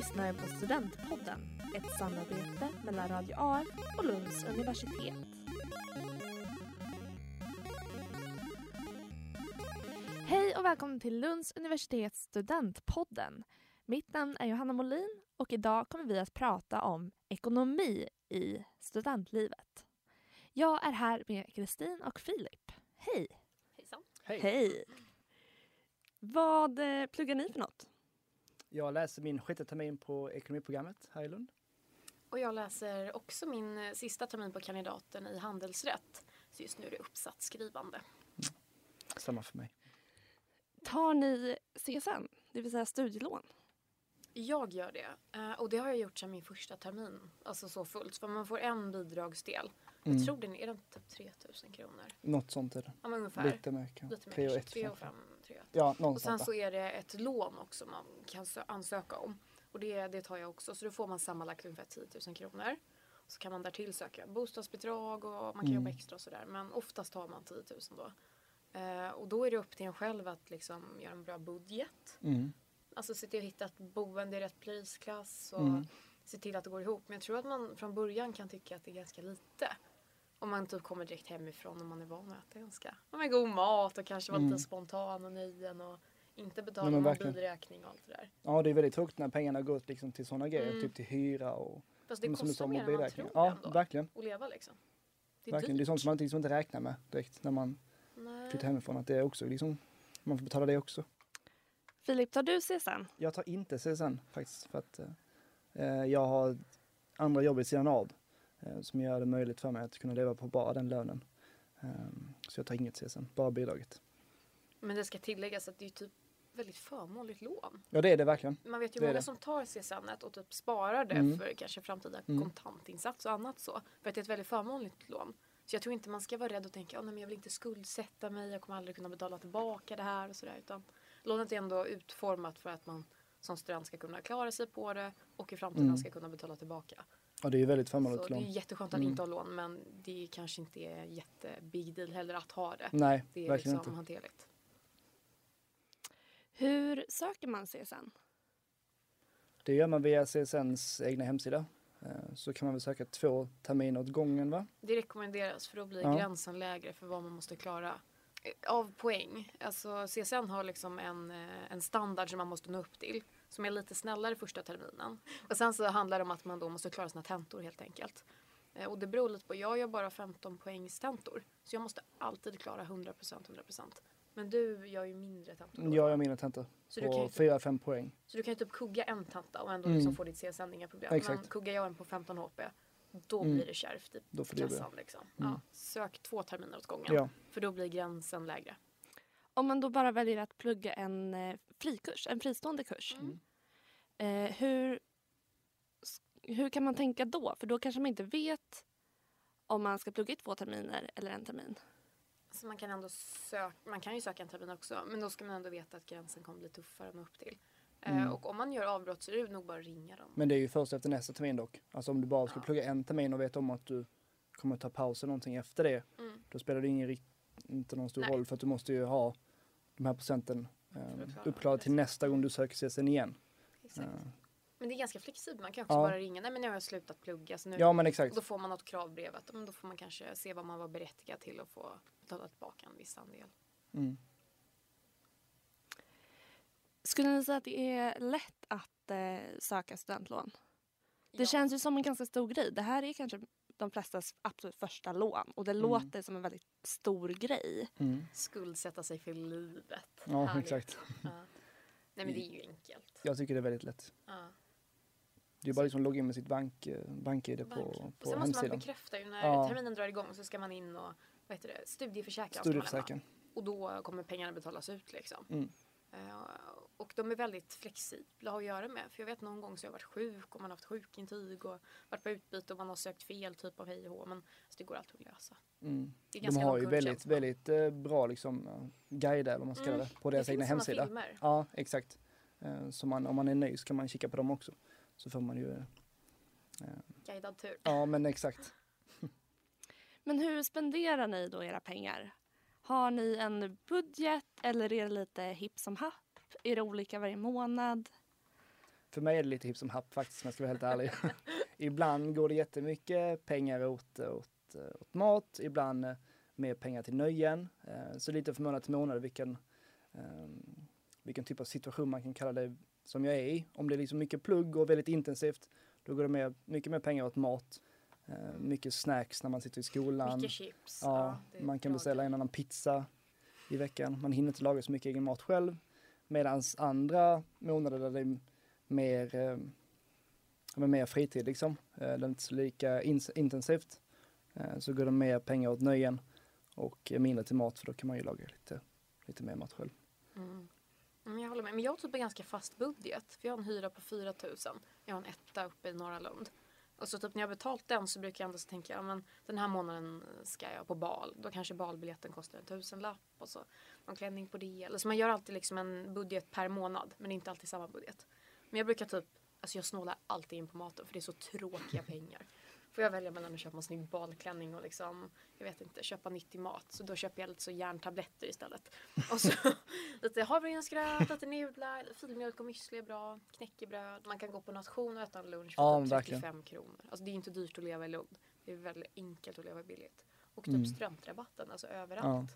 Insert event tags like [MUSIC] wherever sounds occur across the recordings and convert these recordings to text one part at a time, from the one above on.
lyssnar på Studentpodden, ett samarbete mellan Radio AF och Lunds universitet. Hej och välkommen till Lunds universitets Studentpodden. Mitt namn är Johanna Molin och idag kommer vi att prata om ekonomi i studentlivet. Jag är här med Kristin och Filip. Hej! Hejsan. Hej. Hej! Vad eh, pluggar ni för något? Jag läser min sjätte termin på ekonomiprogrammet här i Lund. Och jag läser också min eh, sista termin på kandidaten i handelsrätt. Så just nu är det uppsatsskrivande. Mm. Samma för mig. Tar ni CSN, det vill säga studielån? Jag gör det. Eh, och det har jag gjort sedan min första termin. Alltså så fullt. För man får en bidragsdel. Mm. Jag tror den är den typ 3000 kronor. Något sånt är det. Ja, men ungefär. Lite mer. kanske. 3 och tror jag. Ja, någonstans. Och sen så är det ett lån också man kan ansöka om. Och det, det tar jag också. Så då får man sammanlagt ungefär 10 000 kronor. Så kan man därtill söka bostadsbidrag och man kan mm. jobba extra och sådär. Men oftast tar man 10 000 då. Eh, och då är det upp till en själv att liksom göra en bra budget. Mm. Alltså se till att hitta ett boende i rätt prisklass och mm. se till att det går ihop. Men jag tror att man från början kan tycka att det är ganska lite. Om man typ kommer direkt hemifrån och man är van att äta ganska men god mat och kanske vara Mm. lite spontan och nöjen och inte betala någon bilräkning och allt det där. Ja, det är väldigt tråkigt när pengarna går liksom till sådana grejer. Mm. Typ till hyra och Fast det som kostar mer än man tror Ja, ändå. verkligen. Att leva liksom. Det är verkligen. Det är dyrt. sånt som man liksom inte räknar med direkt när man Nej. flyttar hemifrån. Att det är också liksom, man får betala det också. Filip, tar du CSN? Jag tar inte CSN faktiskt för att eh, jag har andra jobb vid sidan av eh, som gör det möjligt för mig att kunna leva på bara den lönen. Eh, så jag tar inget CSN, bara bidraget. Men det ska tilläggas att det är typ väldigt förmånligt lån. Ja det är det verkligen. Man vet ju Det många som tar CSN och typ sparar det Mm. för kanske framtida Mm. kontantinsats och annat så. För att det är ett väldigt förmånligt lån. Så jag tror inte man ska vara rädd och tänka att jag vill inte skuldsätta mig, jag kommer aldrig kunna betala tillbaka det här och sådär. Utan lånet är ändå utformat för att man som student ska kunna klara sig på det och i framtiden Mm. ska kunna betala tillbaka. Ja det är väldigt Så förmånligt det är lån. jätteskönt att Mm. inte ha lån men det är kanske inte är jätte big deal heller att ha det. Nej, Det är verkligen liksom inte. hanterligt. Hur söker man CSN? Det gör man via CSNs egna hemsida. Eh, Så kan man väl söka två terminer åt gången va? Det rekommenderas för då blir Ja. gränsen lägre för vad man måste klara. Av poäng. Alltså CSN har liksom en, eh, en standard som man måste nå upp till. Som är lite snällare första terminen. Och sen så handlar det om att man då måste klara sina tentor helt enkelt. Eh, Och det beror lite på, jag gör bara 15 poängs tentor. Så jag måste alltid klara 100% 100%. Men du gör ju mindre tentor. då. Jag gör mina tentor Så på ju typ- 4-5 poäng. Så du kan ju typ kugga en tenta och ändå Mm. liksom få ditt CSN, inga problem. Exakt. Men kuggar jag en på 15 HP, då Mm. blir det kärvt i Då kassan. Liksom. Mm. Ja, sök två terminer åt gången. Ja. För då blir gränsen lägre. Om man då bara väljer att plugga en eh, frikurs, en fristående kurs. Mm. Eh, hur, hur kan man tänka då? För då kanske man inte vet om man ska plugga i två terminer eller en termin. Så man kan ändå söka, man kan ju söka en termin också. Men då ska man ändå veta att gränsen kommer bli tuffare att nå upp till. Eh, Mm. Och om man gör avbrott så är det nog bara att ringa dem. Men det är ju först efter nästa termin dock. Alltså om du bara ska Ja. plugga en termin och vet om att du kommer ta paus eller någonting efter det. Mm. Då spelar det ingen, inte någon stor Nej. roll för att du måste ju ha de här procenten eh, uppklarade till nästa gång du söker CSN igen. Exakt. Eh, Men det är ganska flexibelt. Man kan också Ja. bara ringa. Nej men nu har jag slutat plugga. Så nu, ja men och exakt. då får man något kravbrev. Att, men då får man kanske se vad man var berättigad till och få betala tillbaka en viss andel. Mm. Skulle ni säga att det är lätt att eh, söka studentlån? Det Ja. känns ju som en ganska stor grej. Det här är kanske de flestas absolut första lån och det låter som en väldigt stor grej. Mm. Skuldsätta sig för livet. Ja Härligt. exakt. Ja. Nej men det är ju enkelt. Jag tycker det är väldigt lätt. Ja. Det är bara liksom logga in med sitt bank, eh, bank-id på, Bank. Och på sen måste man bekräfta ju när Ja. terminen drar igång så ska man in och vad heter det, studieförsäkra. Och då kommer pengarna betalas ut liksom. Mm. Eh, och de är väldigt flexibla att göra med. För jag vet någon gång så har jag varit sjuk och man har haft sjukintyg och varit på utbyte och man har sökt fel typ av hej och hå. Men alltså, det går alltid att lösa. Mm. Det De har ju väldigt, det väldigt eh, bra liksom, eh, guider, eller vad man ska Mm. kalla det, på Det deras finns egna hemsida. filmer. Ja, exakt. Så man, om man är nöjd så kan man kika på dem också. Så får man ju, eh, Guidad tur. ja men exakt. [LAUGHS] Men hur spenderar ni då era pengar? Har ni en budget eller är det lite hipp som happ? Är det olika varje månad? för mig är det lite hipp som happ faktiskt om jag ska vara helt ärlig. [LAUGHS] ibland går det jättemycket pengar åt, åt, åt mat, ibland eh, mer pengar till nöjen. Eh, så lite från månad till månad vilken, ehm, vilken typ av situation man kan kalla det som jag är i. Om det är liksom mycket plugg och väldigt intensivt, då går det mer, mycket mer pengar åt mat. Eh, mycket snacks när man sitter i skolan. Mycket chips. Ja, är man kan beställa en annan pizza i veckan. Man hinner inte laga så mycket egen mat själv. Medan andra månader där det är mer, eh, ja, mer fritid liksom, eh, det är inte så lika ins- intensivt, eh, så går det mer pengar åt nöjen och mindre till mat för då kan man ju laga lite, lite mer mat själv. Mm. Mm, jag håller med. Men jag har typ en ganska fast budget. För jag har en hyra på 4 000. Jag har en etta uppe i Norra Lund. Och så typ när jag har betalt den så brukar jag ändå så tänka, ja men den här månaden ska jag på bal. Då kanske balbiljetten kostar en tusenlapp och så någon klänning på det. Eller så man gör alltid liksom en budget per månad. Men inte alltid samma budget. Men jag brukar typ, alltså jag snålar alltid in på maten för det är så tråkiga pengar. Får jag välja mellan att köpa en snygg balklänning och liksom, jag vet inte, köpa nyttig mat. Så då köper jag lite så järntabletter istället. Och så [LAUGHS] lite havregrynsgröt, lite nudlar, filmjölk och müsli är bra, knäckebröd. Man kan gå på nation och äta en lunch för Ja, typ men verkligen. 35 kronor. Alltså det är inte dyrt att leva i Lund. Det är väldigt enkelt att leva billigt. Och typ Mm. studentrabatten, alltså överallt.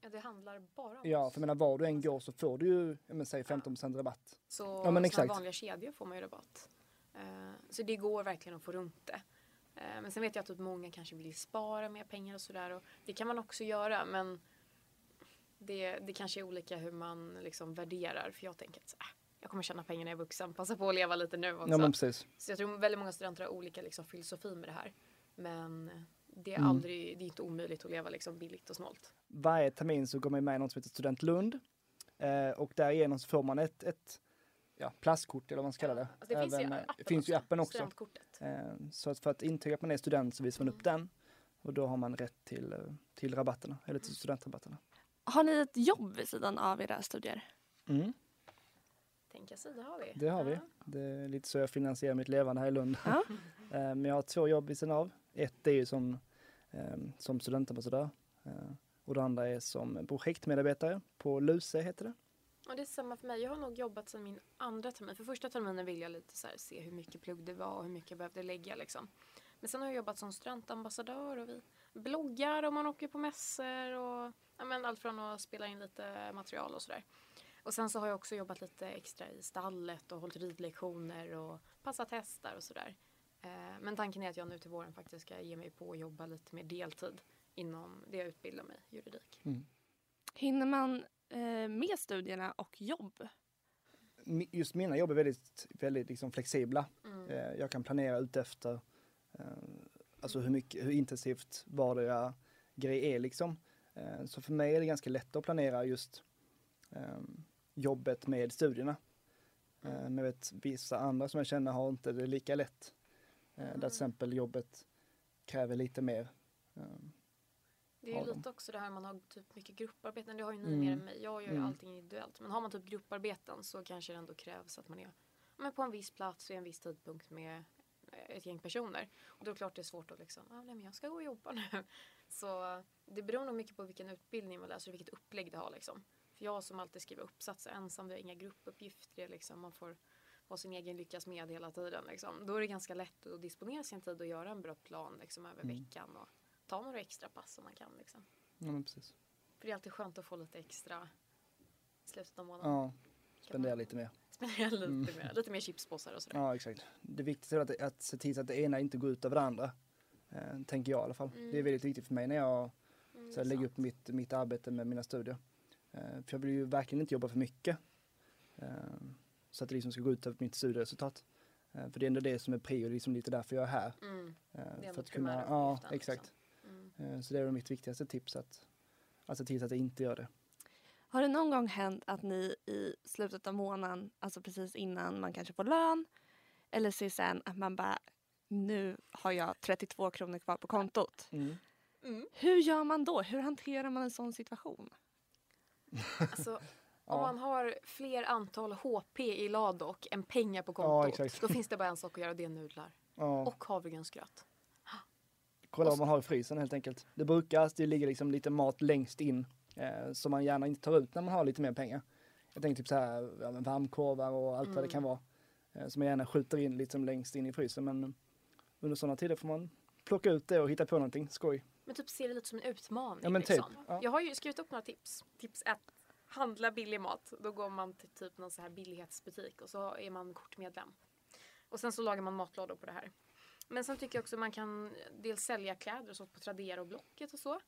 Ja, det handlar bara om Ja, för menar var du än går så får du ju, ja, men, säg 15% rabatt. Så Ja, men exakt. vanliga kedjor får man ju rabatt. Eh, så det går verkligen att få runt det. Eh, men sen vet jag att typ många kanske vill spara mer pengar och sådär. Det kan man också göra men det, det kanske är olika hur man liksom värderar. För jag tänker att så, äh, jag kommer tjäna pengar när jag är vuxen. Passa på att leva lite nu också. Ja men precis. Så jag tror väldigt många studenter har olika liksom, filosofi med det här. Men det är Mm. aldrig, det är inte omöjligt att leva liksom billigt och snålt. Varje termin så går man med i något som heter Student Lund. Eh, och därigenom så får man ett, ett ja, plastkort eller vad man ska kalla det. Alltså det finns, Även, ju, eh, appen finns ju i appen också. Eh, Så att för att intyga att man är student så visar man upp Mm. den och då har man rätt till, eh, till rabatterna, eller till studentrabatterna. Har ni ett jobb vid sidan av era studier? Mm, Tänka sig, det har vi. det har vi. Det är lite så jag finansierar mitt levande här i Lund. Ja. [LAUGHS] Eh, Men jag har två jobb vid sidan av. Ett är ju som, eh, som studentambassadör eh, och det andra är som projektmedarbetare på LUSE heter det. Och det är samma för mig. Jag har nog jobbat sedan min andra termin. För första terminen ville jag lite så här se hur mycket plugg det var och hur mycket jag behövde lägga liksom. Men sen har jag jobbat som studentambassadör och vi bloggar och man åker på mässor och ja, men allt från att spela in lite material och sådär. Och sen så har jag också jobbat lite extra i stallet och hållit ridlektioner och passat hästar och sådär. Eh, men tanken är att jag nu till våren faktiskt ska ge mig på att jobba lite mer deltid inom det jag utbildar mig, juridik. Mm. Hinner man med studierna och jobb? Just mina jobb är väldigt, väldigt liksom flexibla. Mm. Eh, Jag kan planera ut efter eh, alltså hur, mycket, hur intensivt vardera grej är liksom. Eh, Så för mig är det ganska lätt att planera just eh, jobbet med studierna. Eh, Men jag vet vissa andra som jag känner har inte det lika lätt. Eh, Där till exempel jobbet kräver lite mer. Det är ju dem. lite också det här man har typ mycket grupparbeten. Det har ju ni Mm. mer än mig. Jag gör ju Mm. allting individuellt. Men har man typ grupparbeten så kanske det ändå krävs att man är men på en viss plats vid en viss tidpunkt med eh, ett gäng personer. Och då är det klart det är svårt att liksom, ah, nej men jag ska gå och jobba nu. [LAUGHS] Så det beror nog mycket på vilken utbildning man läser och vilket upplägg det har liksom. För jag som alltid skriver uppsatser ensam, vi har inga gruppuppgifter, det liksom, man får vara sin egen lyckas med hela tiden. Liksom. Då är det ganska lätt att disponera sin tid och göra en bra plan liksom, över Mm. veckan och ta några extra pass om man kan. Liksom. Ja, men precis. För det är alltid skönt att få lite extra i slutet av månaden. Ja, spendera lite mer. [LAUGHS] Spendera lite Mm. mer. Lite mer chipspåsar och sådär. Ja, exakt. Det viktigaste är att, att se till så att det ena inte går ut över det andra. Eh, tänker jag i alla fall. Mm. Det är väldigt viktigt för mig när jag Mm, så lägger sant. upp mitt, mitt arbete med mina studier. Eh, för jag vill ju verkligen inte jobba för mycket. Eh, så att det liksom ska gå ut över mitt studieresultat. Eh, för det är ändå det som är prio, det är liksom lite därför jag är här. Mm. Eh, är för att kunna, ja exakt. liksom. Mm. Eh, så det är mitt viktigaste tips att, att se till att jag inte gör det. Har det någon gång hänt att ni i slutet av månaden, alltså precis innan man kanske får lön eller CSN, att man bara nu har jag 32 kronor kvar på kontot. Mm. Hur gör man då? Hur hanterar man en sån situation? [LAUGHS] Alltså, om Ja. man har fler antal HP i Ladok än pengar på Ja, kontot. exakt. då finns det bara en sak att göra och det är nudlar. Ja. Och havregrynsgröt. Kolla vad man har i frysen helt enkelt. Det brukar alltid ligga liksom lite mat längst in eh, som man gärna inte tar ut när man har lite mer pengar. Jag tänker typ så här ja, varmkorvar och allt vad det Mm. kan vara. eh, som jag gärna skjuter in liksom längst in i frysen. Men under sådana tider får man plocka ut det och hitta på någonting skoj. Men typ se det lite som en utmaning. Ja men typ. liksom. Ja. Jag har ju skrivit upp några tips. Tips 1. Handla billig mat. Då går man till typ någon så här billighetsbutik och så är man kortmedlem. Och sen så lagar man matlådor på det här. Men sen tycker jag också man kan dels sälja kläder och sånt på Tradera och Blocket och så.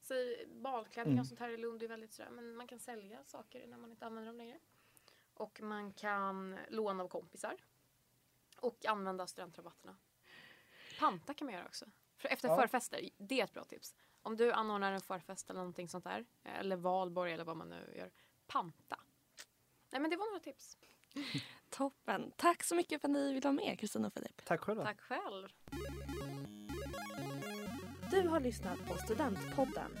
Så balklänningar Mm. och sånt här i Lund är väldigt sådär. Men man kan sälja saker när man inte använder dem längre. Och man kan låna av kompisar. Och använda studentrabatterna. Panta kan man göra också. För efter Ja. förfester, det är ett bra tips. Om du anordnar en förfest eller någonting sånt där. Eller valborg eller vad man nu gör. Panta. Nej men det var några tips. [LAUGHS] Toppen. Tack så mycket för att ni ville vara med Kristina och Filip. Tack själva. Tack själv. Du har lyssnat på Studentpodden.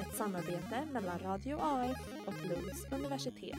Ett samarbete mellan Radio AF och Lunds universitet.